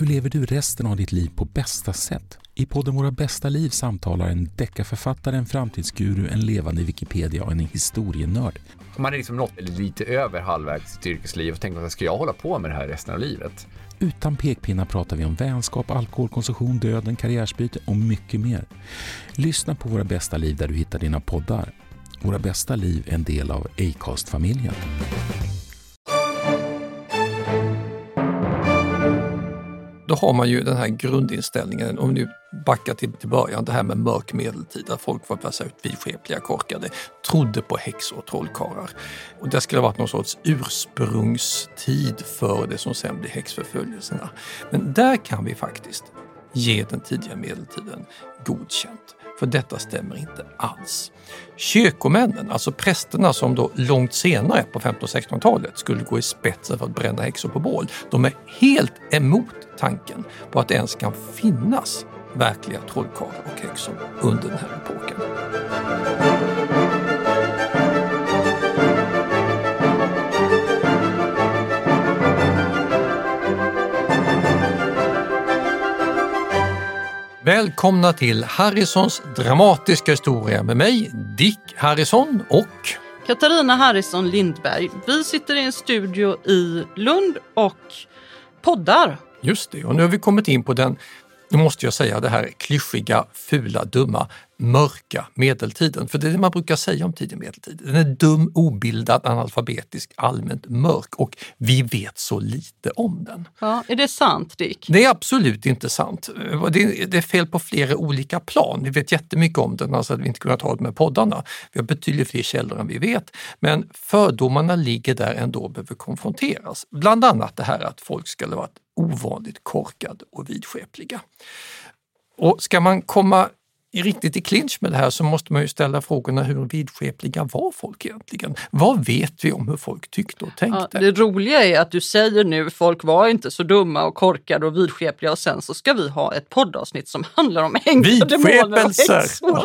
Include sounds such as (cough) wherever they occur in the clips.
Hur lever du resten av ditt liv på bästa sätt? I podden Våra bästa liv samtalar en deckarförfattare, en framtidsguru, en levande Wikipedia och en historienörd. Man är liksom nått lite över halvvägs i sitt yrkesliv och tänker att ska jag hålla på med det här resten av livet? Utan pekpinnar pratar vi om vänskap, alkoholkonsumtion, döden, karriärsbyte och mycket mer. Lyssna på Våra bästa liv där du hittar dina poddar. Våra bästa liv är en del av Acast-familjen. Då har man ju den här grundinställningen, om vi nu backar till, till början, det här med mörk medeltid, där folk var på ut vidskepliga, korkade, trodde på häxor och trollkarlar. Och det skulle ha varit någon sorts ursprungstid för det som sen blir häxförföljelserna. Men där kan vi faktiskt ge den tidiga medeltiden godkänt. För detta stämmer inte alls. Kyrkomännen, alltså prästerna som då långt senare på 1500 och 1600-talet skulle gå i spetsen för att bränna häxor på bål, de är helt emot tanken på att det ens kan finnas verkliga trollkarlar och häxor under den här epoken. Välkomna till Harrisons dramatiska historia med mig, Dick Harrison och Katarina Harrison Lindberg. Vi sitter i en studio i Lund och poddar. Just det, och nu har vi kommit in på den nu måste jag säga det här klyschiga, fula, dumma, mörka medeltiden. För det är det man brukar säga om tidig medeltid. Den är dum, obildad, analfabetisk, allmänt mörk och vi vet så lite om den. Ja, är det sant Dick? Det är absolut inte sant. Det är fel på flera olika plan. Vi vet jättemycket om den, alltså att vi inte kunnat ha det med poddarna. Vi har betydligt fler källor än vi vet. Men fördomarna ligger där ändå och behöver konfronteras. Bland annat det här att folk skulle varit ovanligt korkade och vidskepliga. Och ska man komma riktigt i clinch med det här så måste man ju ställa frågorna hur vidskepliga var folk egentligen? Vad vet vi om hur folk tyckte och tänkte? Ja, det roliga är att du säger nu folk var inte så dumma och korkade och vidskepliga och sen så ska vi ha ett poddavsnitt som handlar om änglar, demoner och häxor. Ja.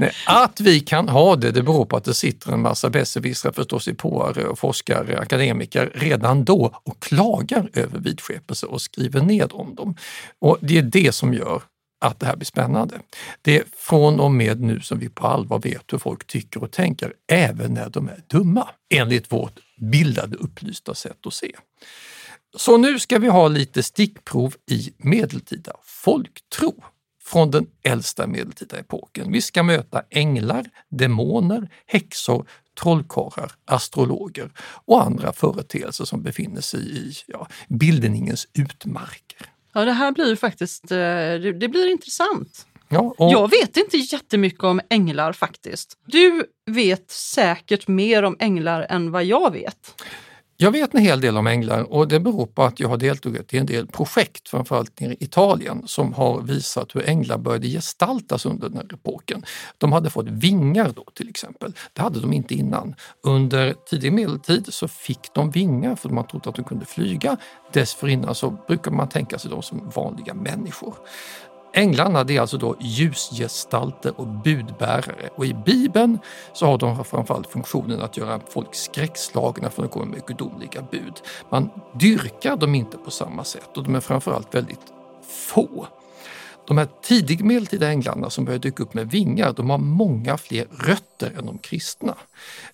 Nej, att vi kan ha det, det beror på att det sitter en massa besserwissrar, förståsigpåare och forskare, akademiker redan då och klagar över vidskepelse och skriver ned om dem. Och det är det som gör att det här blir spännande. Det är från och med nu som vi på allvar vet hur folk tycker och tänker, även när de är dumma, enligt vårt bildade upplysta sätt att se. Så nu ska vi ha lite stickprov i medeltida folktro från den äldsta medeltida epoken. Vi ska möta änglar, demoner, häxor, trollkarlar, astrologer och andra företeelser som befinner sig i ja, bildningens utmarker. Ja, det här blir faktiskt eh, det blir intressant. Ja, och... Jag vet inte jättemycket om änglar faktiskt. Du vet säkert mer om änglar än vad jag vet. Jag vet en hel del om änglar och det beror på att jag har deltagit i en del projekt, framförallt nere i Italien, som har visat hur änglar började gestaltas under den här epoken. De hade fått vingar då till exempel. Det hade de inte innan. Under tidig medeltid så fick de vingar för man trodde att de kunde flyga. Dessförinnan så brukar man tänka sig dem som vanliga människor. Änglarna det är alltså då ljusgestalter och budbärare och i Bibeln så har de framförallt funktionen att göra folk skräckslagna för att de kommer med gudomliga bud. Man dyrkar dem inte på samma sätt och de är framförallt väldigt få. De här tidigmedeltida änglarna som börjar dyka upp med vingar, de har många fler rötter än de kristna.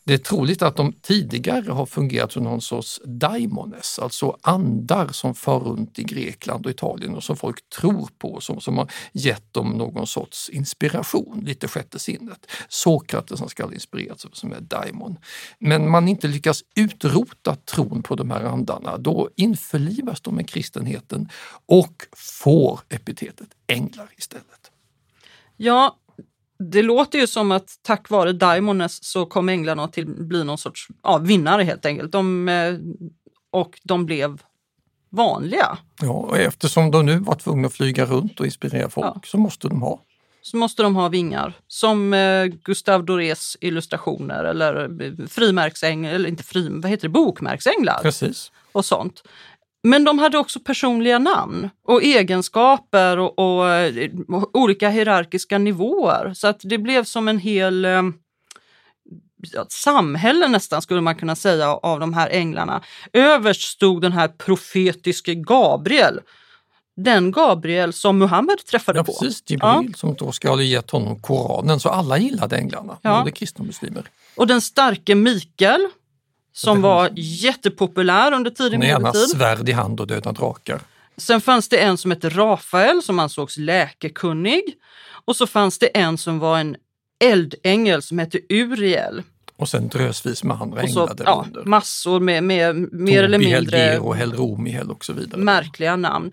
Det är troligt att de tidigare har fungerat som någon sorts daimones, alltså andar som far runt i Grekland och Italien och som folk tror på, som, som har gett dem någon sorts inspiration, lite sjätte sinnet. Sokrates som ska ha inspirerats som är daimon. Men man inte lyckas utrota tron på de här andarna, då införlivas de med kristenheten och får epitetet änglar istället. Ja, det låter ju som att tack vare Daimones så kom änglarna att bli någon sorts ja, vinnare helt enkelt. De, eh, och de blev vanliga. Ja, och eftersom de nu var tvungna att flyga runt och inspirera folk ja. så måste de ha. Så måste de ha vingar. Som eh, Gustav Dorés illustrationer eller eh, frimärksänglar, eller inte fri, vad heter det, bokmärksänglar. Precis. Och sånt. Men de hade också personliga namn och egenskaper och, och, och olika hierarkiska nivåer. Så att det blev som en hel... Eh, samhälle nästan skulle man kunna säga av de här änglarna. Överst stod den här profetiske Gabriel. Den Gabriel som Muhammed träffade Ja, på. precis. Jibril som då ska ha gett honom Koranen. Så alla gillade änglarna, Ja. både kristna och muslimer. Och den starke Mikael som var jättepopulär under tidig gärna medeltid. svärd i hand och döda drakar. Sen fanns det en som hette Rafael som ansågs läkekunnig. Och så fanns det en som var en eldängel som hette Uriel. Och sen drösvis med andra Och så änglar ja, massor med, med mer eller Tobi, mindre Helgero, Helromihel och så vidare. märkliga namn.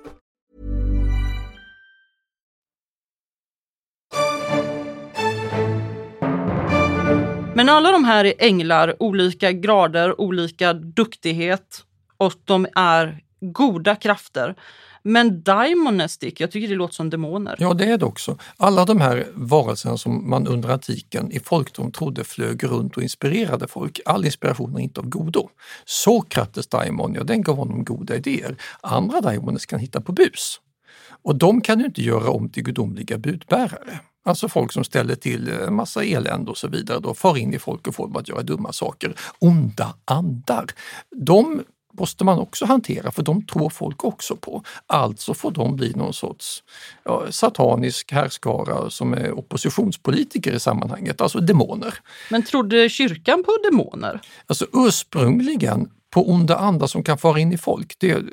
Men alla de här är änglar, olika grader, olika duktighet och de är goda krafter. Men Daimonestic, jag tycker det låter som demoner. Ja, det är det också. Alla de här varelserna som man under antiken i folktron trodde flög runt och inspirerade folk, all inspiration är inte av godo. Sokrates daimon, ja den gav honom goda idéer. Andra daimoner kan hitta på bus. Och de kan du inte göra om till gudomliga budbärare. Alltså folk som ställer till en massa elände och så vidare, då far in i folk och får dem att göra dumma saker. Onda andar. De måste man också hantera för de tror folk också på. Alltså får de bli någon sorts ja, satanisk härskara som är oppositionspolitiker i sammanhanget, alltså demoner. Men trodde kyrkan på demoner? Alltså ursprungligen på onda andar som kan fara in i folk, det,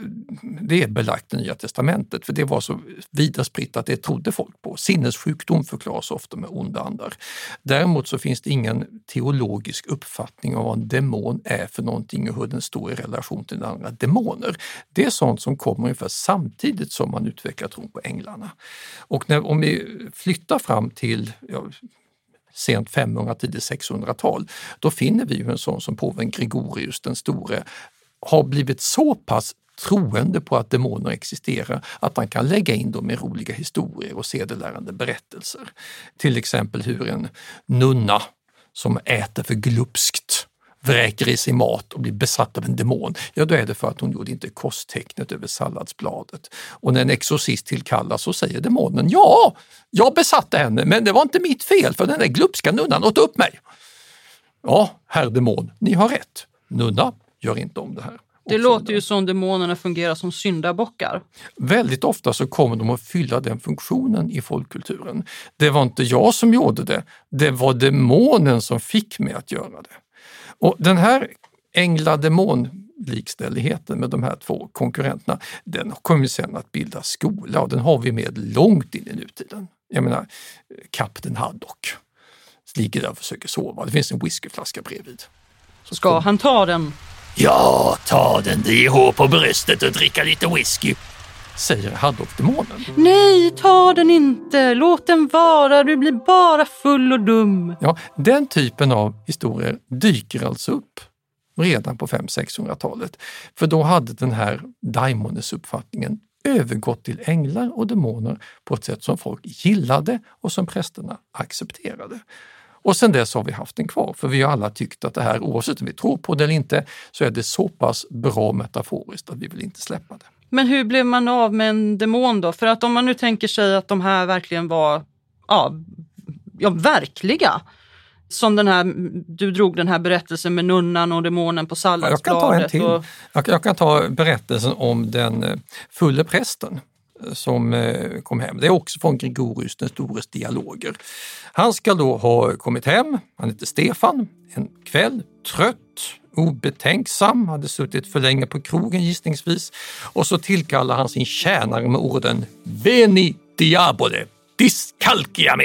det är belagt i Nya Testamentet för det var så vida spritt att det trodde folk på. Sinnessjukdom förklaras ofta med onda andar. Däremot så finns det ingen teologisk uppfattning om vad en demon är för någonting och hur den står i relation till andra demoner. Det är sånt som kommer ungefär samtidigt som man utvecklar tron på änglarna. Och när, om vi flyttar fram till ja, sent 500, tidigt 600-tal, då finner vi ju en sån som påven Gregorius den store har blivit så pass troende på att demoner existerar att han kan lägga in dem i roliga historier och sedelärande berättelser. Till exempel hur en nunna som äter för glupskt vräker i sig mat och blir besatt av en demon, ja då är det för att hon gjorde inte kosttecknet över salladsbladet. Och när en exorcist tillkallas så säger demonen, ja, jag besatte henne men det var inte mitt fel för den där glupska nunnan åt upp mig. Ja, herr demon, ni har rätt. Nunna, gör inte om det här. Det låter ju som demonerna fungerar som syndabockar. Väldigt ofta så kommer de att fylla den funktionen i folkkulturen. Det var inte jag som gjorde det, det var demonen som fick mig att göra det. Och den här ängla-demon likställigheten med de här två konkurrenterna, den kommer sen att bilda skola och den har vi med långt in i nutiden. Jag menar, Kapten Haddock ligger där och försöker sova. Det finns en whiskyflaska bredvid. Så Ska kom- han ta den? Ja, ta den DH på bröstet och dricka lite whisky, säger Haddock-demonen. Nej, ta den inte! Låt den vara, du blir bara full och dum. Ja, den typen av historier dyker alltså upp redan på 500-600-talet. För då hade den här daimones-uppfattningen övergått till änglar och demoner på ett sätt som folk gillade och som prästerna accepterade. Och sen dess har vi haft den kvar, för vi har alla tyckt att det här, oavsett om vi tror på det eller inte, så är det så pass bra metaforiskt att vi vill inte släppa det. Men hur blev man av med en demon då? För att om man nu tänker sig att de här verkligen var ja, ja, verkliga. Som den här, du drog den här berättelsen med nunnan och demonen på Jag kan ta en salladsbladet. till. Och, Jag, jag kan ta berättelsen om den eh, fulle prästen som eh, kom hem. Det är också från Gregorius den stores dialoger. Han ska då ha kommit hem, han heter Stefan, en kväll, trött, obetänksam, hade suttit för länge på krogen gissningsvis och så tillkallar han sin tjänare med orden Veni diabole, discalcia me.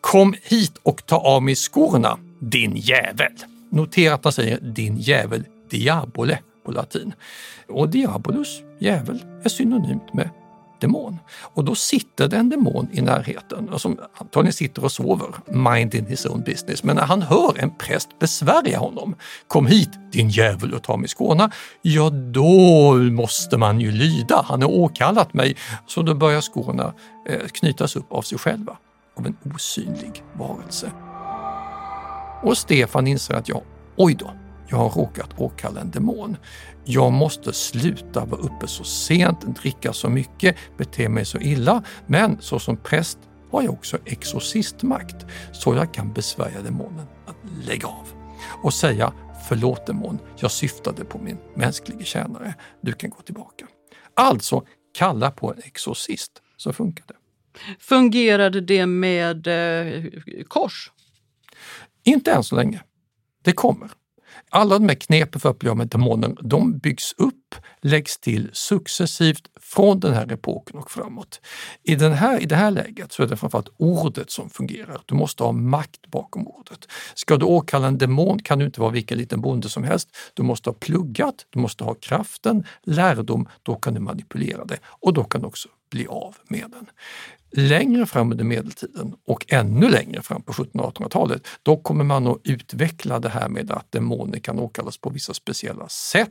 Kom hit och ta av mig skorna, din jävel. Notera att han säger din jävel diabole på latin. Och diabolus, djävul, är synonymt med demon. Och då sitter det en demon i närheten som antagligen sitter och sover, minding his own business. Men när han hör en präst besvärja honom, kom hit din djävul och ta mig skåna, ja då måste man ju lyda. Han har åkallat mig. Så då börjar skorna eh, knytas upp av sig själva, av en osynlig varelse. Och Stefan inser att jag, oj då, jag har råkat åkalla en demon. Jag måste sluta vara uppe så sent, dricka så mycket, bete mig så illa. Men såsom präst har jag också exorcistmakt så jag kan besvärja demonen att lägga av och säga förlåt demon, jag syftade på min mänskliga tjänare, du kan gå tillbaka. Alltså kalla på en exorcist så funkar det. fungerade det med eh, kors? Inte än så länge. Det kommer. Alla de här knepen för att bli av med demonen, de byggs upp, läggs till successivt från den här epoken och framåt. I, den här, I det här läget så är det framförallt ordet som fungerar. Du måste ha makt bakom ordet. Ska du åkalla en demon kan du inte vara vilken liten bonde som helst. Du måste ha pluggat, du måste ha kraften, lärdom, då kan du manipulera det och då kan du också bli av med den. Längre fram under medeltiden och ännu längre fram på 1700-1800-talet, då kommer man att utveckla det här med att demoner kan åkallas på vissa speciella sätt.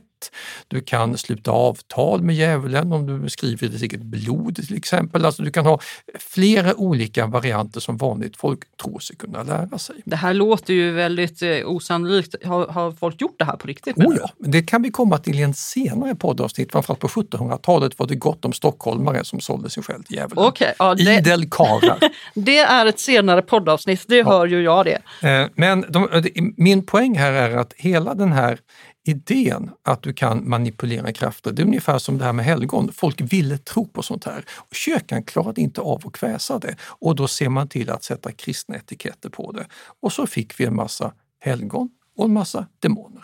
Du kan sluta avtal med djävulen om du skriver ditt eget blod till exempel. Alltså du kan ha flera olika varianter som vanligt folk tror sig kunna lära sig. Det här låter ju väldigt eh, osannolikt. Har, har folk gjort det här på riktigt? Oh ja, men det kan vi komma till i en senare poddavsnitt. Framförallt på 1700-talet var det gott om stockholmare som sålde sig själv till djävulen. Okej, ja, det, Idel karlar. (laughs) det är ett senare poddavsnitt, det hör ju jag det. Eh, Men de, det- min poäng här är att hela den här idén att du kan manipulera krafter, det är ungefär som det här med helgon. Folk ville tro på sånt här. Och kyrkan klarade inte av att kväsa det och då ser man till att sätta kristna etiketter på det. Och så fick vi en massa helgon och en massa demoner.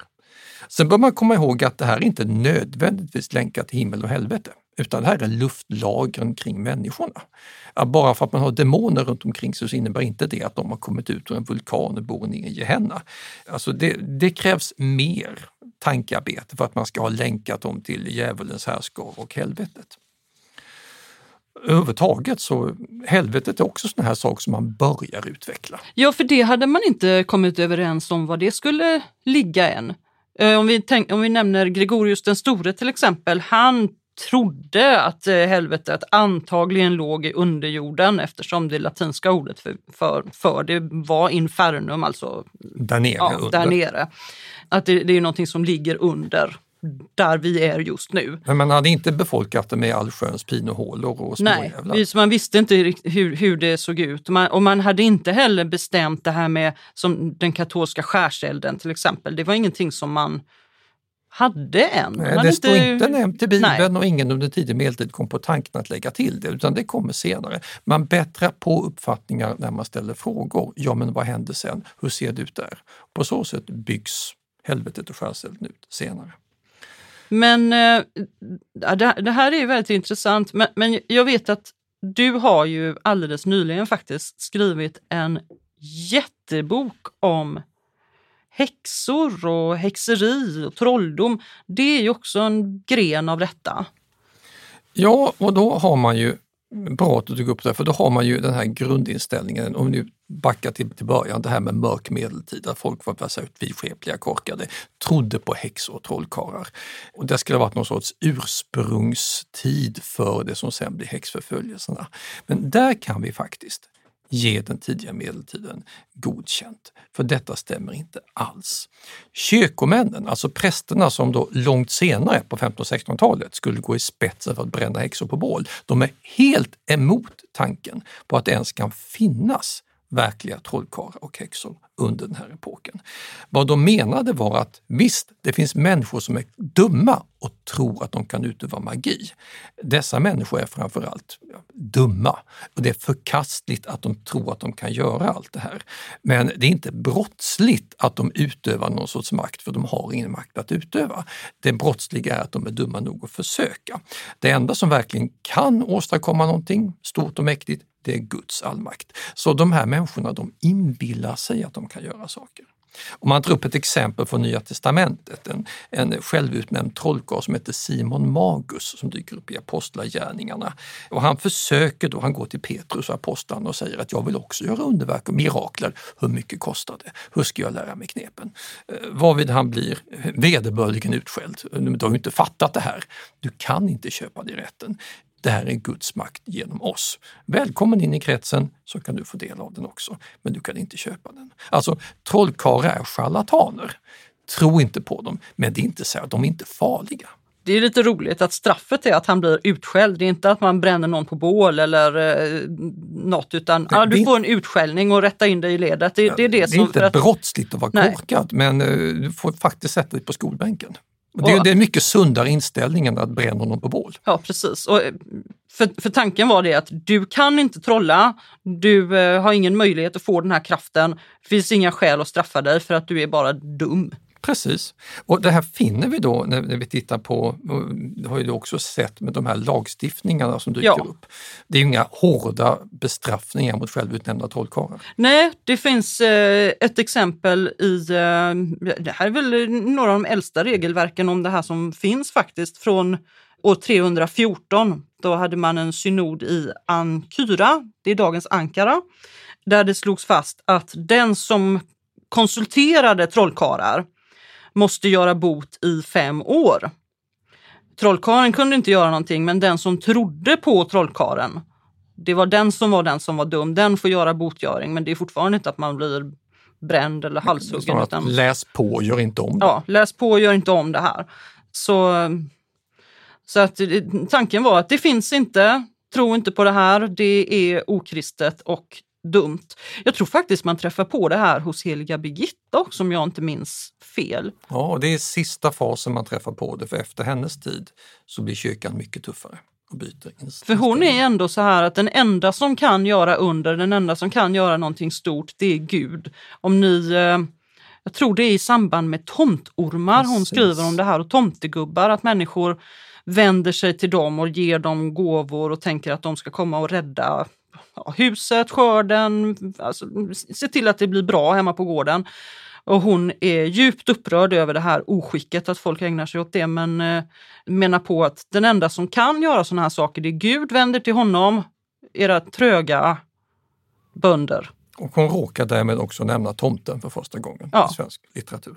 Sen bör man komma ihåg att det här är inte nödvändigtvis länkat till himmel och helvete, utan det här är luftlagren kring människorna. Bara för att man har demoner runt omkring sig så innebär inte det att de har kommit ut ur en vulkan och bor nere i Gehenna. Alltså det, det krävs mer tankearbete för att man ska ha länkat dem till djävulens härskare och helvetet. Överhuvudtaget så helvetet är också sån här sak som man börjar utveckla. Ja, för det hade man inte kommit överens om var det skulle ligga än. Eh, om vi, tänk, om vi nämner Gregorius den store till exempel, han trodde att eh, helvetet antagligen låg i underjorden eftersom det latinska ordet för, för, för det var infernum, alltså Där nere ja, där nere. Att det, det är någonting som ligger under där vi är just nu. Men man hade inte befolkat det med allsköns pinohålor och Nej, småjävlar. så man visste inte hur, hur det såg ut. Man, och man hade inte heller bestämt det här med som den katolska skärselden till exempel. Det var ingenting som man hade. Man Nej, det står inte nämnt i Bibeln Nej. och ingen under tidig medeltid kom på tanken att lägga till det, utan det kommer senare. Man bättrar på uppfattningar när man ställer frågor. Ja, men vad hände sen? Hur ser det ut där? På så sätt byggs helvetet och skärselden ut senare. Men eh, det, här är ju väldigt intressant. Men jag vet att du har ju alldeles nyligen faktiskt skrivit en jättebok om häxor och häxeri och trolldom. Det är ju också en gren av detta. Ja, och då har man ju, bra att du tog upp det, för då har man ju den här grundinställningen, om vi nu backar till, till början, det här med mörk medeltid, där folk var ut vidskepliga, korkade, trodde på häxor och trollkarlar. Och det skulle ha varit någon sorts ursprungstid för det som sen blir häxförföljelserna. Men där kan vi faktiskt ge den tidiga medeltiden godkänt. För detta stämmer inte alls. Kyrkomännen, alltså prästerna som då långt senare på 1500 och 1600-talet skulle gå i spetsen för att bränna häxor på bål, de är helt emot tanken på att det ens kan finnas verkliga trollkarlar och häxor under den här epoken. Vad de menade var att visst, det finns människor som är dumma och tror att de kan utöva magi. Dessa människor är framförallt ja, dumma och det är förkastligt att de tror att de kan göra allt det här. Men det är inte brottsligt att de utövar någon sorts makt för de har ingen makt att utöva. Det brottsliga är att de är dumma nog att försöka. Det enda som verkligen kan åstadkomma någonting stort och mäktigt det är Guds allmakt. Så de här människorna de inbillar sig att de kan göra saker. Om man tar upp ett exempel från Nya Testamentet, en, en självutnämnd trollkarl som heter Simon Magus som dyker upp i Apostlagärningarna. Och han försöker då, han går till Petrus och apostlarna och säger att jag vill också göra underverk och mirakler. Hur mycket kostar det? Hur ska jag lära mig knepen? Eh, varvid han blir vederbörligen utskälld. Du har ju inte fattat det här. Du kan inte köpa dig rätten. Det här är Guds makt genom oss. Välkommen in i kretsen så kan du få del av den också, men du kan inte köpa den. Alltså, trollkarlar är charlataner. Tro inte på dem, men det är inte så att de är inte farliga. Det är lite roligt att straffet är att han blir utskälld. Det är inte att man bränner någon på bål eller eh, något utan det, ja, du får en utskällning och rätta in dig i ledet. Det, det är, det, det är som, inte att, brottsligt att vara Nej. korkad men eh, du får faktiskt sätta dig på skolbänken. Det, är- det är en mycket sundare inställning än att bränna någon på bål. Ja, precis. Och, eh, för, för tanken var det att du kan inte trolla, du eh, har ingen möjlighet att få den här kraften, det finns inga skäl att straffa dig för att du är bara dum. Precis. Och det här finner vi då när, vi tittar på, det har ju du också sett med de här lagstiftningarna som dyker Ja. upp. Det är ju inga hårda bestraffningar mot självutnämnda trollkarlar. Nej, det finns eh, ett exempel i, eh, det här är väl några av de äldsta regelverken om det här som finns faktiskt från år 314. Då hade man en synod i Ankyra, det är dagens Ankara, där det slogs fast att den som konsulterade trollkarlar måste göra bot i fem år. Trollkaren kunde inte göra någonting, men den som trodde på trollkaren, det var den som var den som var dum. Den får göra botgöring, men det är fortfarande inte att man blir bränd eller halshuggen. Utan, läs på, gör inte om det. ja, läs på gör inte om det här. Så, så att eh, tanken var att det finns inte, tro inte på det här, det är okristet och dumt. Jag tror faktiskt man träffar på det här hos heliga Birgitta också, om jag inte minns fel. Ja, det är sista fasen man träffar på det, för efter hennes tid så blir kyrkan mycket tuffare och byter För hon är ändå så här att den enda som kan göra under, den enda som kan göra någonting stort, det är Gud. Om ni, eh, jag tror det är i samband med tomtormar hon Precis. skriver om det här och tomtegubbar, att människor vänder sig till dem och ger dem gåvor och tänker att de ska komma och rädda huset, skörden, alltså, se till att det blir bra hemma på gården. Och hon är djupt upprörd över det här oskicket att folk ägnar sig åt det men eh, menar på att den enda som kan göra sådana här saker det är Gud, vänder till honom, era tröga bönder. Och hon råkar därmed också nämna tomten för första gången Ja. i svensk litteratur.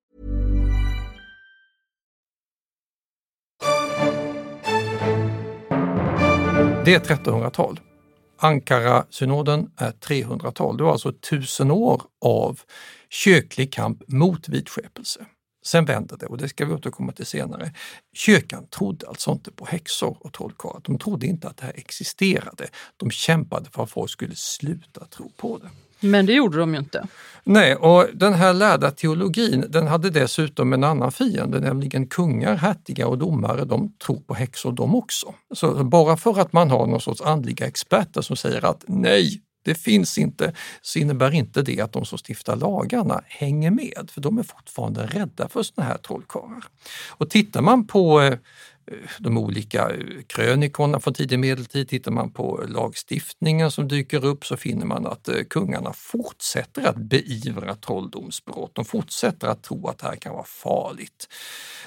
Det är 1300-tal. Ankara-synoden är 300-tal. Det var alltså tusen år av kyrklig kamp mot vidskepelse. Sen vänder det och det ska vi återkomma till senare. Kyrkan trodde alltså inte på häxor och trollkarlar. De trodde inte att det här existerade. De kämpade för att folk skulle sluta tro på det. Men det gjorde de ju inte. Nej, och den här lärda teologin den hade dessutom en annan fiende, nämligen kungar, hertigar och domare. De tror på häxor de också. Så bara för att man har någon sorts andliga experter som säger att nej, det finns inte, så innebär inte det att de som stiftar lagarna hänger med, för de är fortfarande rädda för såna här trollkarlar. Och tittar man på eh, de olika eh, krönikorna från tidig medeltid, tittar man på lagstiftningen som dyker upp så finner man att eh, kungarna fortsätter att beivra trolldomsbrott. De fortsätter att tro att det här kan vara farligt.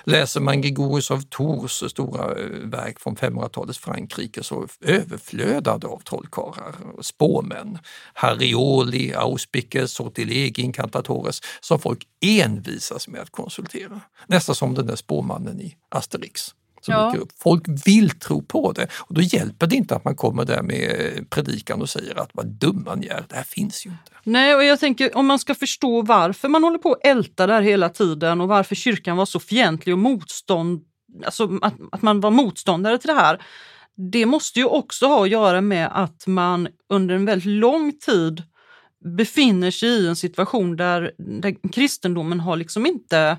Läser man Gregorius av Tours stora eh, verk från 500-talets Frankrike så överflödade av trollkarlar, och spåmän, Harrioli, Auspices, Sortilegi, Incantatores som folk envisas med att konsultera. Nästan som den där spåmannen i Asterix som Ja. dyker upp. Folk vill tro på det och då hjälper det inte att man kommer där med predikan och säger att vad dumma ni är, det här finns ju inte. Nej, och jag tänker om man ska förstå varför man håller på att älta där hela tiden och varför kyrkan var så fientlig och motstånd, alltså att, att man var motståndare till det här. Det måste ju också ha att göra med att man under en väldigt lång tid befinner sig i en situation där, där kristendomen har liksom inte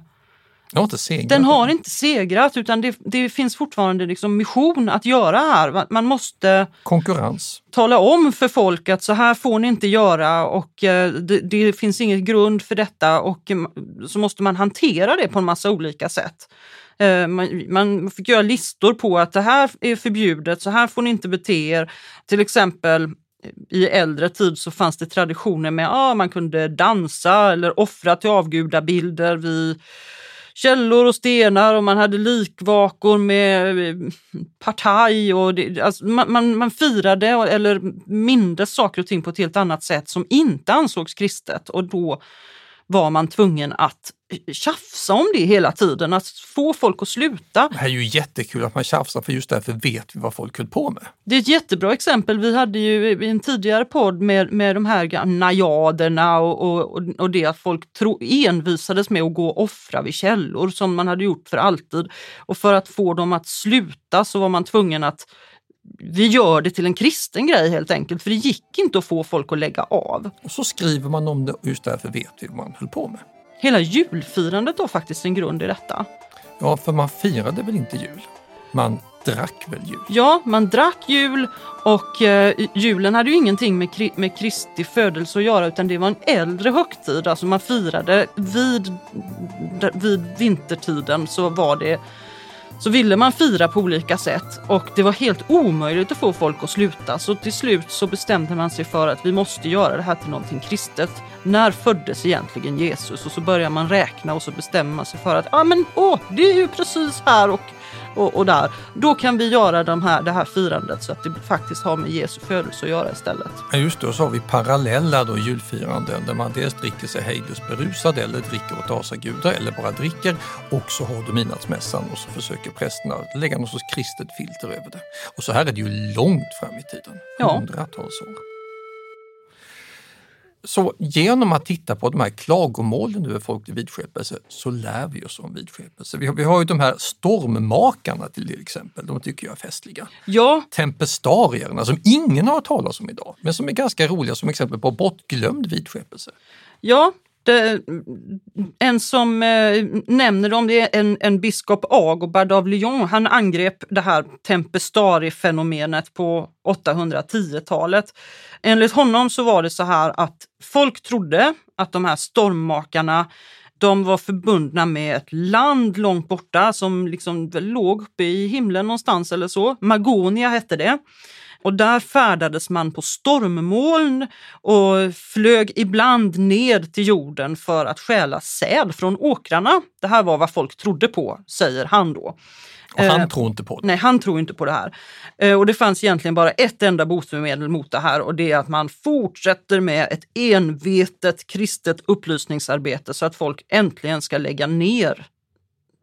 den har inte segrat utan det, det finns fortfarande liksom mission att göra här. Man- måste Konkurrens. tala om för folk att så här får ni inte göra och eh, det, det finns ingen grund för detta och eh, så måste man hantera det på en massa olika sätt. Eh, Man, man fick göra listor på att det här är förbjudet, så här får ni inte bete er. Till exempel i äldre tid så fanns det traditioner med att ah, man kunde dansa eller offra till avgudabilder vid källor och stenar och man hade likvakor med eh, partaj och det, alltså man, man, man firade eller mindes saker och ting på ett helt annat sätt som inte ansågs kristet. Och då var man tvungen att tjafsa om det hela tiden, att få folk att sluta. Det här är ju jättekul att man tjafsar för just därför vet vi vad folk höll på med. Det är ett jättebra exempel. Vi hade ju i en tidigare podd med, med de här najaderna och, och, och- och det att folk tro, envisades med att gå och offra vid källor som man hade gjort för alltid. Och för att få dem att sluta så var man tvungen att vi gör det till en kristen grej helt enkelt, för det gick inte att få folk att lägga av. Och så skriver man om det och just därför vet vi vad man höll på med. Hela julfirandet har faktiskt en grund i detta. Ja, för man firade väl inte jul? Man drack väl jul? Ja, man drack jul och eh, julen hade ju ingenting med, kri- med Kristi födelse att göra utan det var en äldre högtid. Alltså man firade vid, vid vintertiden så var det så ville man fira på olika sätt och det var helt omöjligt att få folk att sluta. Så till slut så bestämde man sig för att vi måste göra det här till någonting kristet. När föddes egentligen Jesus? Och så börjar man räkna och så bestämmer man sig för att ah, men, åh, det är ju precis här och och, och där. Då kan vi göra de här, det här firandet så att det faktiskt har med Jesu födelse att göra istället. Ja, just och så har vi parallella då julfiranden där man dels dricker sig hejdlöst berusad eller dricker åt asagudar eller bara dricker och så har du midnattsmässan och så försöker prästerna lägga någon sorts kristet filter över det. Och så här är det ju långt fram i tiden, Ja. hundratals år. Så genom att titta på de här klagomålen över folklig vidskepelse så lär vi oss om vidskepelse. Vi har, vi har ju de här stormmakarna till exempel, de tycker jag är festliga Ja, tempestarierna som ingen har hört talas om idag, men som är ganska roliga som exempel på bortglömd vidskepelse. ja. En som eh, nämner dem det är en, en biskop Agobard av Lyon. Han angrep det här tempestari-fenomenet på 810-talet. Enligt honom så var det så här att folk trodde att de här stormmakarna de var förbundna med ett land långt borta som liksom låg uppe i himlen någonstans eller så. Magonia hette det. Och där färdades man på stormmoln och flög ibland ned till jorden för att stjäla säd från åkrarna. Det här var vad folk trodde på, säger han då. Och han Eh, tror inte på det. Nej, han tror inte på det här. Eh, Och det fanns egentligen bara ett enda botemedel mot det här och det är att man fortsätter med ett envetet kristet upplysningsarbete så att folk äntligen ska lägga ner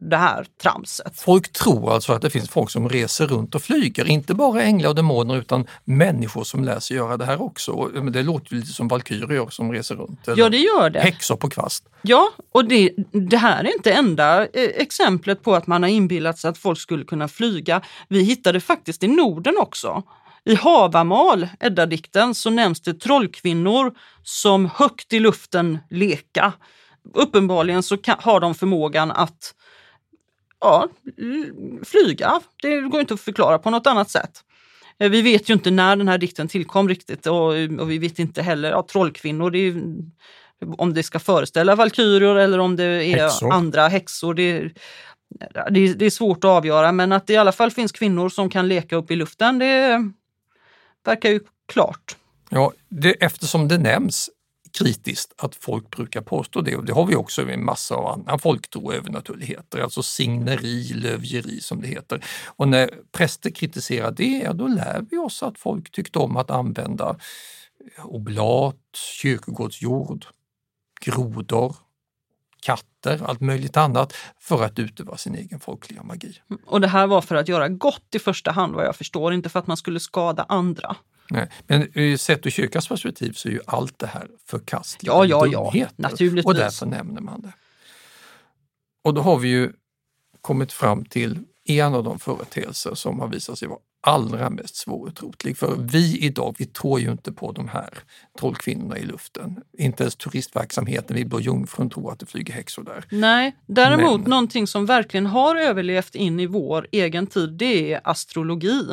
det här tramset. Folk tror alltså att det finns folk som reser runt och flyger, inte bara änglar och demoner utan människor som lär sig göra det här också. Det låter lite som valkyrior som reser runt. eller Ja, det gör det. Häxor på kvast. Ja, och det, det här är inte enda eh, exemplet på att man har inbillat sig att folk skulle kunna flyga. Vi hittade faktiskt i Norden också. I Havamal, Eddadikten, så nämns det trollkvinnor som högt i luften leka. Uppenbarligen så kan, har de förmågan att ja, flyga. Det går inte att förklara på något annat sätt. Eh, Vi vet ju inte när den här dikten tillkom riktigt och, och vi vet inte heller, ja, trollkvinnor, det är, om det ska föreställa valkyrior eller om det är Häxor. andra häxor. Det, är- det, det är svårt att avgöra men att det i alla fall finns kvinnor som kan leka upp i luften det verkar ju klart. Ja, det, eftersom det nämns kritiskt att folk brukar påstå det och det har vi också med massa av annan folktro och övernaturligheter, alltså signeri, lövgeri som det heter. Och när präster kritiserar det, ja, då lär vi oss att folk tyckte om att använda eh, oblat, kyrkogårdsjord, grodor, katter, allt möjligt annat för att utöva sin egen folkliga magi. Och det här var för att göra gott i första hand vad jag förstår, inte för att man skulle skada andra. Nej, men sett ur kyrkans perspektiv så är ju allt det här förkastliga Ja, ja, ja, naturligtvis. Och därför nämner man det. Och då har vi ju kommit fram till en av de företeelser som har visat sig vara allra mest svårutrotlig. För vi idag, vi tror ju inte på de här trollkvinnorna i luften. Inte ens turistverksamheten vid Blå Jungfrun tror att det flyger häxor där. Nej, däremot Men- någonting som verkligen har överlevt in i vår egen tid, det är astrologi.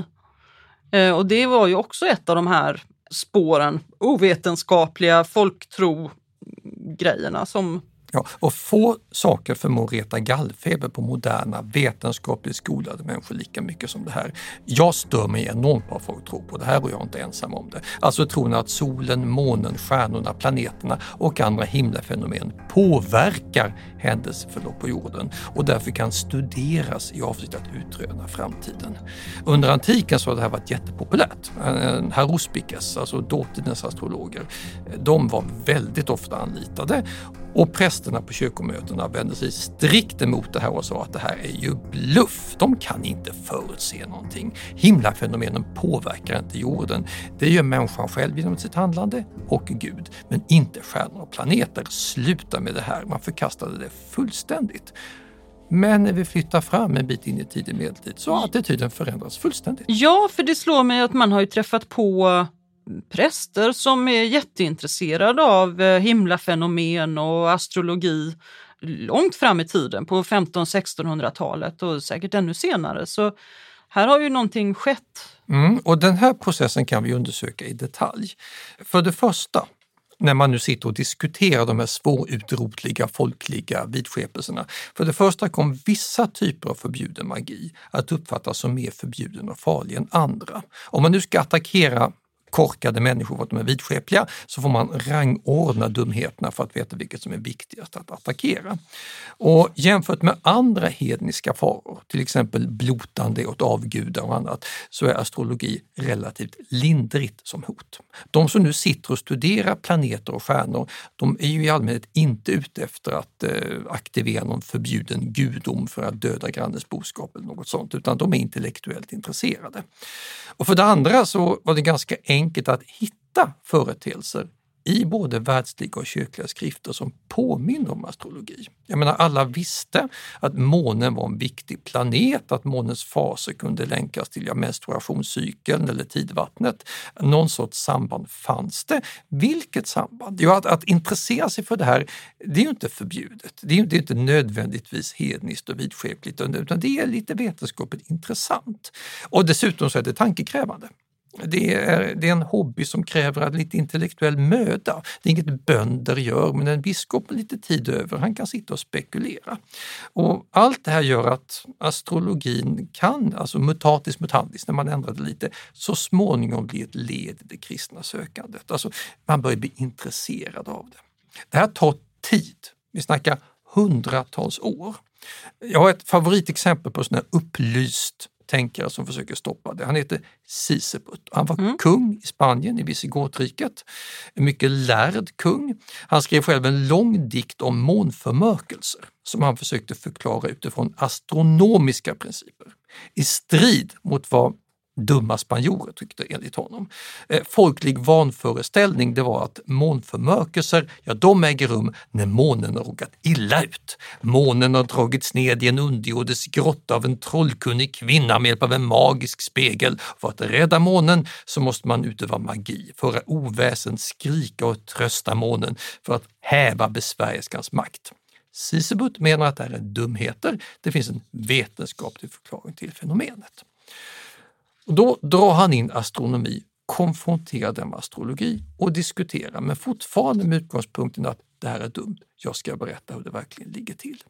Eh, och det var ju också ett av de här spåren, ovetenskapliga folktro-grejerna som Ja, och få saker förmår reta gallfeber på moderna vetenskapligt skolade människor lika mycket som det här. Jag stör mig enormt på vad folk tror på det här och jag är inte ensam om det. Alltså tron att solen, månen, stjärnorna, planeterna och andra himlafenomen påverkar händelseförlopp på jorden och därför kan studeras i avsikt att utröna framtiden. Under antiken så har det här varit jättepopulärt. Eh, alltså dåtidens astrologer, de var väldigt ofta anlitade och prästerna på kyrkomötena vände sig strikt emot det här och sa att det här är ju bluff. De kan inte förutse någonting. Himlafenomenen påverkar inte jorden. Det gör människan själv genom sitt handlande och Gud, men inte stjärnor och planeter. Sluta med det här. Man förkastade det fullständigt. Men när vi flyttar fram en bit in i tidig medeltid så har attityden förändrats fullständigt. Ja, för det slår mig att man har ju träffat på präster som är jätteintresserade av eh, himlafenomen och astrologi långt fram i tiden, på 1500-1600-talet och säkert ännu senare. Så här har ju någonting skett. Mm, och den här processen kan vi undersöka i detalj. För det första, när man nu sitter och diskuterar de här svårutrotliga folkliga vidskepelserna. För det första kom vissa typer av förbjuden magi att uppfattas som mer förbjuden och farlig än andra. Om man nu ska attackera korkade människor för att de är vidskepliga så får man rangordna dumheterna för att veta vilket som är viktigast att attackera. Och jämfört med andra hedniska faror, till exempel blotande åt avgudar och annat, så är astrologi relativt lindrigt som hot. De som nu sitter och studerar planeter och stjärnor, de är ju i allmänhet inte ute efter att eh, aktivera någon förbjuden gudom för att döda grannens boskap eller något sånt, utan de är intellektuellt intresserade. Och för det andra så var det ganska enkelt att hitta företeelser i både världsliga och kyrkliga skrifter som påminner om astrologi. Jag menar, alla visste att månen var en viktig planet, att månens faser kunde länkas till ja, menstruationscykeln eller tidvattnet. Någon sorts samband fanns det. Vilket samband? Jo, att, att intressera sig för det här, det är ju inte förbjudet. Det är ju det är inte nödvändigtvis hedniskt och vidskepligt, utan det är lite vetenskapligt intressant. Och dessutom så är det tankekrävande. Det är, det är en hobby som kräver lite intellektuell möda. Det är inget bönder gör, men en biskop med lite tid över, han kan sitta och spekulera. Och allt det här gör att astrologin kan, alltså mutatis mutandis, när man ändrar det lite, så småningom bli ett led i det kristna sökandet. Alltså man börjar bli intresserad av det. Det här tar tid. Vi snackar hundratals år. Jag har ett favoritexempel på sån här upplyst tänkare som försöker stoppa det. Han heter Sisebut. Han var kung i Spanien, i Visigotriket. En mycket lärd kung. Han skrev själv en lång dikt om månförmörkelser som han försökte förklara utifrån astronomiska principer. I strid mot vad dumma spanjorer tyckte enligt honom. Eh, folklig vanföreställning det var att månförmörkelser, ja de äger rum när månen har råkat illa ut. Månen har dragits ned i en underjordisk grotta av en trollkunnig kvinna med hjälp av en magisk spegel. För att rädda månen så måste man utöva magi, föra oväsen, skrika och trösta månen för att häva besvärjelskans makt. Sisebut menar att det här är dumheter. Det finns en vetenskaplig förklaring till fenomenet. Och då drar han in astronomi, konfronterar den med astrologi och diskuterar, men fortfarande med utgångspunkten att det här är dumt. Jag ska berätta hur det verkligen ligger till.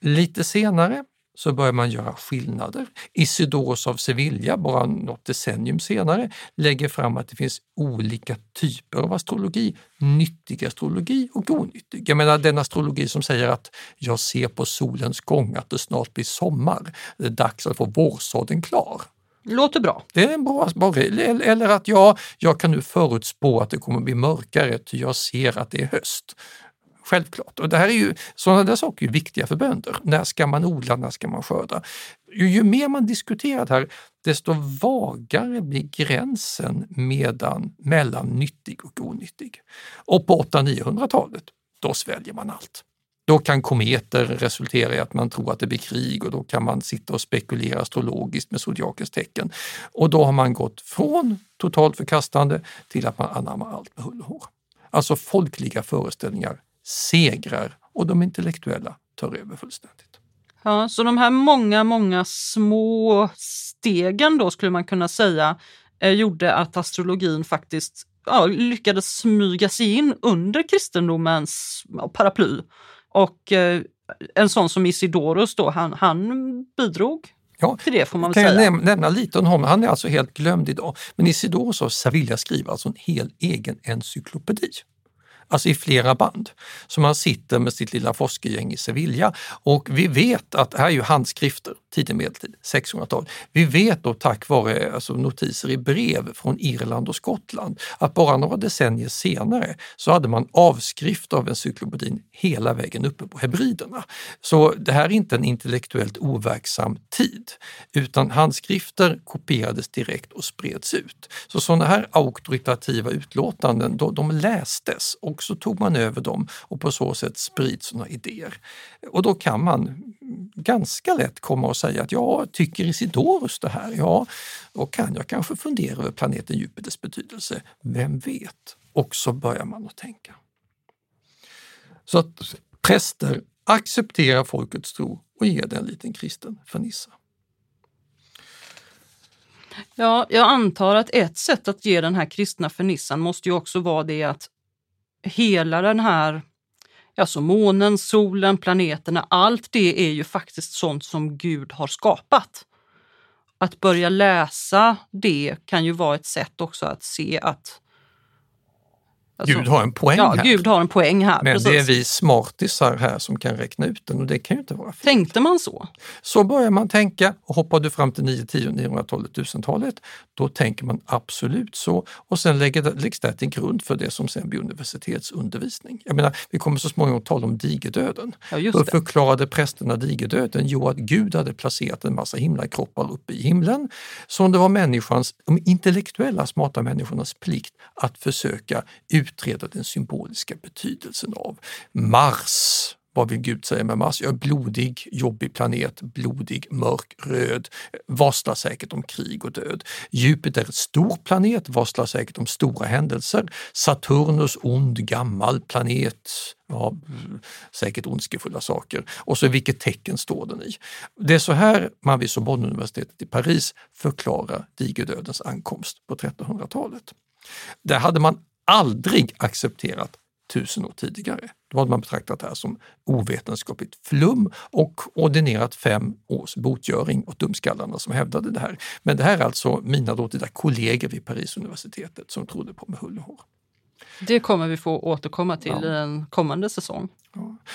Lite senare så börjar man göra skillnader. Isidoros av Sevilla, bara något decennium senare, lägger fram att det finns olika typer av astrologi. Nyttig astrologi och onyttig. Jag menar den astrologi som säger att jag ser på solens gång att det snart blir sommar. Det är dags att få vårsadeln klar. Låter bra. Det är en bra, bra. Eller att jag, jag kan nu förutspå att det kommer bli mörkare ty jag ser att det är höst. Självklart. Och det här är ju, sådana där saker är viktiga för bönder. När ska man odla, när ska man skörda? Ju, ju mer man diskuterar det här, desto vagare blir gränsen medan, mellan nyttig och onyttig. Och på 800-900-talet, då sväljer man allt. Då kan kometer resultera i att man tror att det blir krig och då kan man sitta och spekulera astrologiskt med zodiakens tecken. Och då har man gått från totalt förkastande till att man anammar allt med hull och hår. Alltså folkliga föreställningar segrar och de intellektuella tar över fullständigt. Ja, så de här många, många små stegen då skulle man kunna säga eh, gjorde att astrologin faktiskt ja, lyckades smyga sig in under kristendomens ja, paraply. Och eh, en sån som Isidoros då, han, han bidrog Ja, till det får man kan säga. jag näm- nämna lite om honom. Han är alltså helt glömd idag. Men Isidoros av Sevilla skriver alltså en hel egen encyklopedi. Alltså i flera band. Så man sitter med sitt lilla forskargäng i Sevilla och vi vet att, det här är ju handskrifter, tidig medeltid, 600-tal. Vi vet då tack vare alltså, notiser i brev från Irland och Skottland att bara några decennier senare så hade man avskrift av encyklopedin hela vägen uppe på hebriderna. Så det här är inte en intellektuellt overksam tid utan handskrifter kopierades direkt och spreds ut. Så sådana här auktoritativa utlåtanden, då, de lästes och så tog man över dem och på så sätt sprids sådana idéer. Och då kan man ganska lätt komma och säga att ja, tycker Isidorus det här? Ja, då kan jag kanske fundera över planeten Jupiters betydelse. Vem vet? Och så börjar man att tänka. Så att präster accepterar folkets tro och ger den en liten kristen fernissa. Ja, jag antar att ett sätt att ge den här kristna fernissan måste ju också vara det att hela den här, alltså månen, solen, planeterna, allt det är ju faktiskt sånt som Gud har skapat. Att börja läsa det kan ju vara ett sätt också att se att alltså- Gud har en poäng ja, här. Gud har en poäng här. Men precis. det är vi smartisar här som kan räkna ut den och det kan ju inte vara fel. Tänkte man så? Så börjar man tänka och hoppar du fram till 9, 10, 900-talet, 1000-talet, då tänker man absolut så och sen lägger det, läggs det till grund för det som sen blir universitetsundervisning. Jag menar, vi kommer så småningom tala om digerdöden. Ja, det. förklarade prästerna digerdöden? Jo, att Gud hade placerat en massa himlakroppar uppe i himlen som det var människans, de intellektuella smarta människornas plikt att försöka utreda den symboliska betydelsen av. Mars, vad vill Gud säga med Mars? Ja, blodig, jobbig planet, blodig, mörk, röd, varslar säkert om krig och död. Jupiter, stor planet, varslar säkert om stora händelser. Saturnus, ond, gammal planet, ja, säkert ondskefulla saker. Och så vilket tecken står den i? Det är så här man vid Sorbonne-universitetet i Paris förklarar digerdödens ankomst på 1300-talet. Där hade man aldrig accepterat tusen år tidigare. Då hade man betraktat det här som ovetenskapligt flum och ordinerat fem års botgöring åt dumskallarna som hävdade det här. Men det här är alltså mina dåtida kollegor vid Paris universitetet som trodde på med hull och hår. Det kommer vi få återkomma till Ja. i en kommande säsong.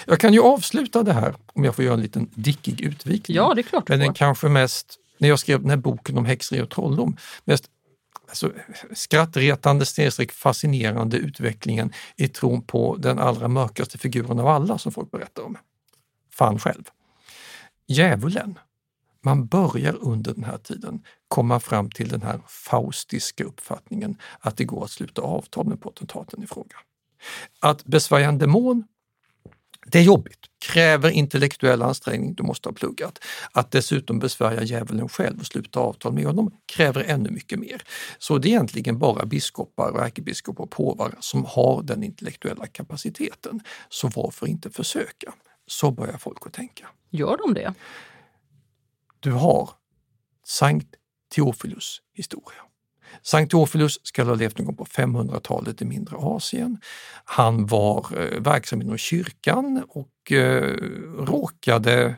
Jag kan ju avsluta det här, om jag får göra en liten dickig utvikning. Ja, det är klart Men den kanske mest, när jag skrev den här boken om häxeri och trolldom, mest alltså, skrattretande snedstreck fascinerande utvecklingen i tron på den allra mörkaste figuren av alla som folk berättar om. Fan själv. Djävulen. Man börjar under den här tiden komma fram till den här faustiska uppfattningen att det går att sluta avtal med potentaten i fråga. Att besvärja en demon det är jobbigt, kräver intellektuell ansträngning, du måste ha pluggat. Att dessutom besvärja djävulen själv och sluta avtal med honom kräver ännu mycket mer. Så det är egentligen bara biskopar, och ärkebiskopar och påvar som har den intellektuella kapaciteten. Så varför inte försöka? Så börjar folk att tänka. Gör de det? Du har Sankt Theophilus historia. Sankt Theophilus ska ha levt någon gång på 500-talet i mindre Asien. Han var eh, verksam inom kyrkan och eh, råkade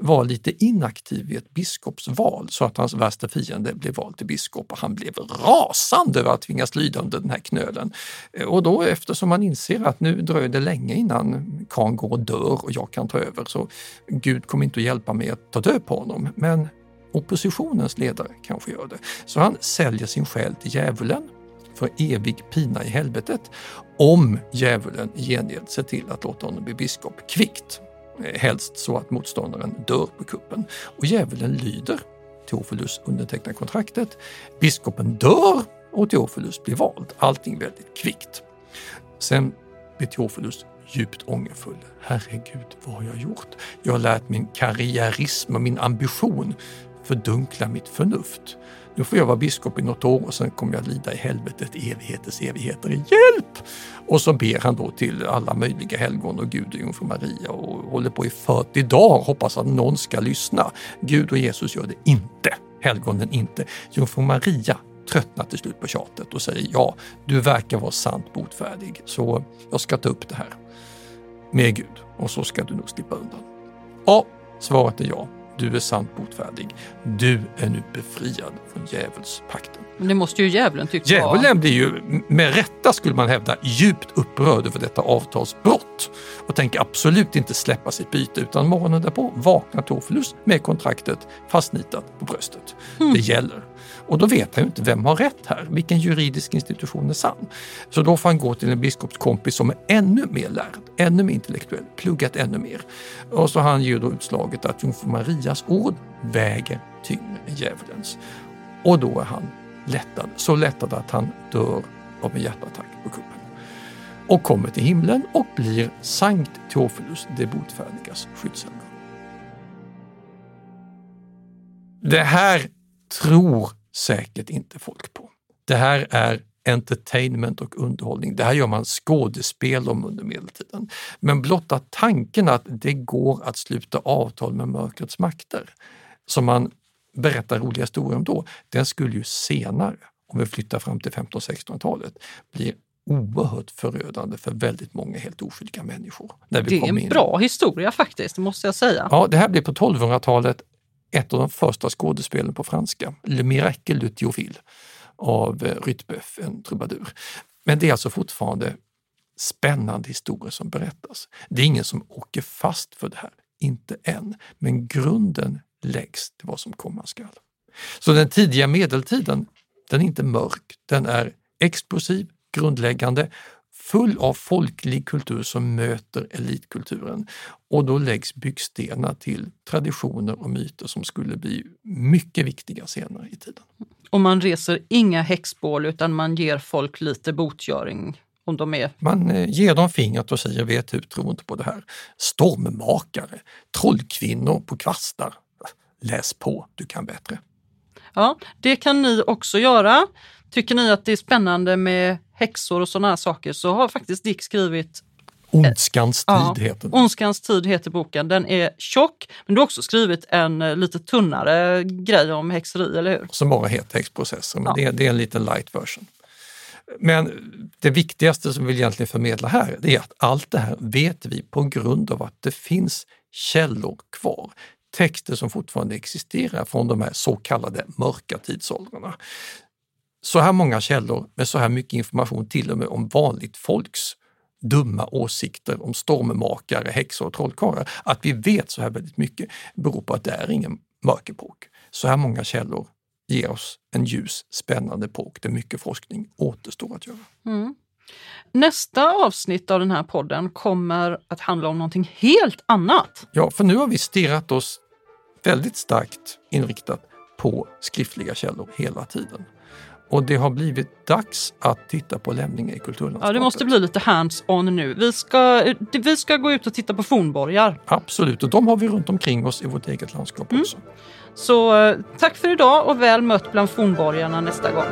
vara lite inaktiv i ett biskopsval så att hans värsta fiende blev vald till biskop och han blev rasande över att tvingas lyda under den här knölen. Eh, och då eftersom man inser att nu dröjer det länge innan kan går och dör och jag kan ta över så Gud kommer inte att hjälpa mig att ta död på honom. Men oppositionens ledare kanske gör det. Så han säljer sin själ till djävulen för evig pina i helvetet om djävulen i gengäld ser till att låta honom bli biskop kvickt. Eh, helst så att motståndaren dör på kuppen. Och djävulen lyder. Teofilus undertecknar kontraktet. Biskopen dör och Teofilus blir vald. Allting väldigt kvickt. Sen blir Teofilus djupt ångerfull. Herregud, vad har jag gjort? Jag har lärt min karriärism och min ambition fördunkla mitt förnuft. Nu får jag vara biskop i något år och sen kommer jag lida i helvetet i evigheters evigheter. Hjälp! Och så ber han då till alla möjliga helgon och Gud och Jungfru Maria och håller på i 40 dagar hoppas att någon ska lyssna. Gud och Jesus gör det inte. Helgonen inte. Jungfru Maria tröttnar till slut på tjatet och säger ja, du verkar vara sant botfärdig så jag ska ta upp det här med Gud och så ska du nog slippa undan. Ja, svaret är ja. Du är sant botfärdig. Du är nu befriad från djävulspakten. Men det måste ju djävulen tycka Djävulen blir ju, med rätta skulle man hävda, djupt upprörd över detta avtalsbrott och tänker absolut inte släppa sitt byte utan morgonen därpå vaknar Tofilus med kontraktet fastnitat på bröstet. Det gäller. Och då vet han ju inte vem har rätt här, vilken juridisk institution är sann. Så då får han gå till en biskopskompis som är ännu mer lärd, ännu mer intellektuell, pluggat ännu mer. Och så han ger då utslaget att Jungfru Marias ord väger tyngre än djävulens. Och då är han lättad, så lättad att han dör av en hjärtattack på kuppen. Och kommer till himlen och blir Sankt Teofilus de botfärdigas skyddshelgon. Det här tror säkert inte folk på. Det här är entertainment och underhållning. Det här gör man skådespel om under medeltiden. Men blotta tanken att det går att sluta avtal med mörkrets makter, som man berättar roliga historier om då, den skulle ju senare, om vi flyttar fram till 1500-1600-talet, bli oerhört förödande för väldigt många helt oskyldiga människor. Det är en in. bra historia faktiskt, det måste jag säga. Ja, det här blir på 1200-talet ett av de första skådespelen på franska, Le Miracle du Théophile av eh, Rytbeuf, en trubadur. Men det är alltså fortfarande spännande historier som berättas. Det är ingen som åker fast för det här, inte än, men grunden läggs till vad som komma skall. Så den tidiga medeltiden, den är inte mörk, den är explosiv, grundläggande, full av folklig kultur som möter elitkulturen. Och då läggs byggstenar till traditioner och myter som skulle bli mycket viktiga senare i tiden. Och man reser inga häxbål utan man ger folk lite botgöring om de är Man eh, ger dem fingret och säger vet hur, tro inte på det här. Stormmakare, trollkvinnor på kvastar. Läs på, du kan bättre. Ja, det kan ni också göra. Tycker ni att det är spännande med häxor och sådana här saker så har faktiskt Dick skrivit Ondskans tid Ja, heter den. Ondskans tid heter boken. Den är tjock, men du har också skrivit en eh, lite tunnare grej om häxeri, eller hur? som bara heter häxprocesser, men Ja. det, är- det är en liten light version. Men det viktigaste som vi egentligen förmedla här, det är att allt det här vet vi på grund av att det finns källor kvar. Texter som fortfarande existerar från de här så kallade mörka tidsåldrarna. Så här många källor med så här mycket information till och med om vanligt folks dumma åsikter om stormmakare, häxor och trollkarlar. Att vi vet så här väldigt mycket beror på att det är ingen mörkepok. Så här många källor ger oss en ljus, spännande epok där mycket forskning återstår att göra. Mm. Nästa avsnitt av den här podden kommer att handla om någonting helt annat. Ja, för nu har vi stirrat oss väldigt starkt inriktat på skriftliga källor hela tiden. Och det har blivit dags att titta på lämningar i kulturlandskapet. Ja, det måste bli lite hands-on nu. Vi ska, vi ska gå ut och titta på fornborgar. Absolut, och de har vi runt omkring oss i vårt eget landskap också. Så eh, tack för idag och väl mött bland fornborgarna nästa gång.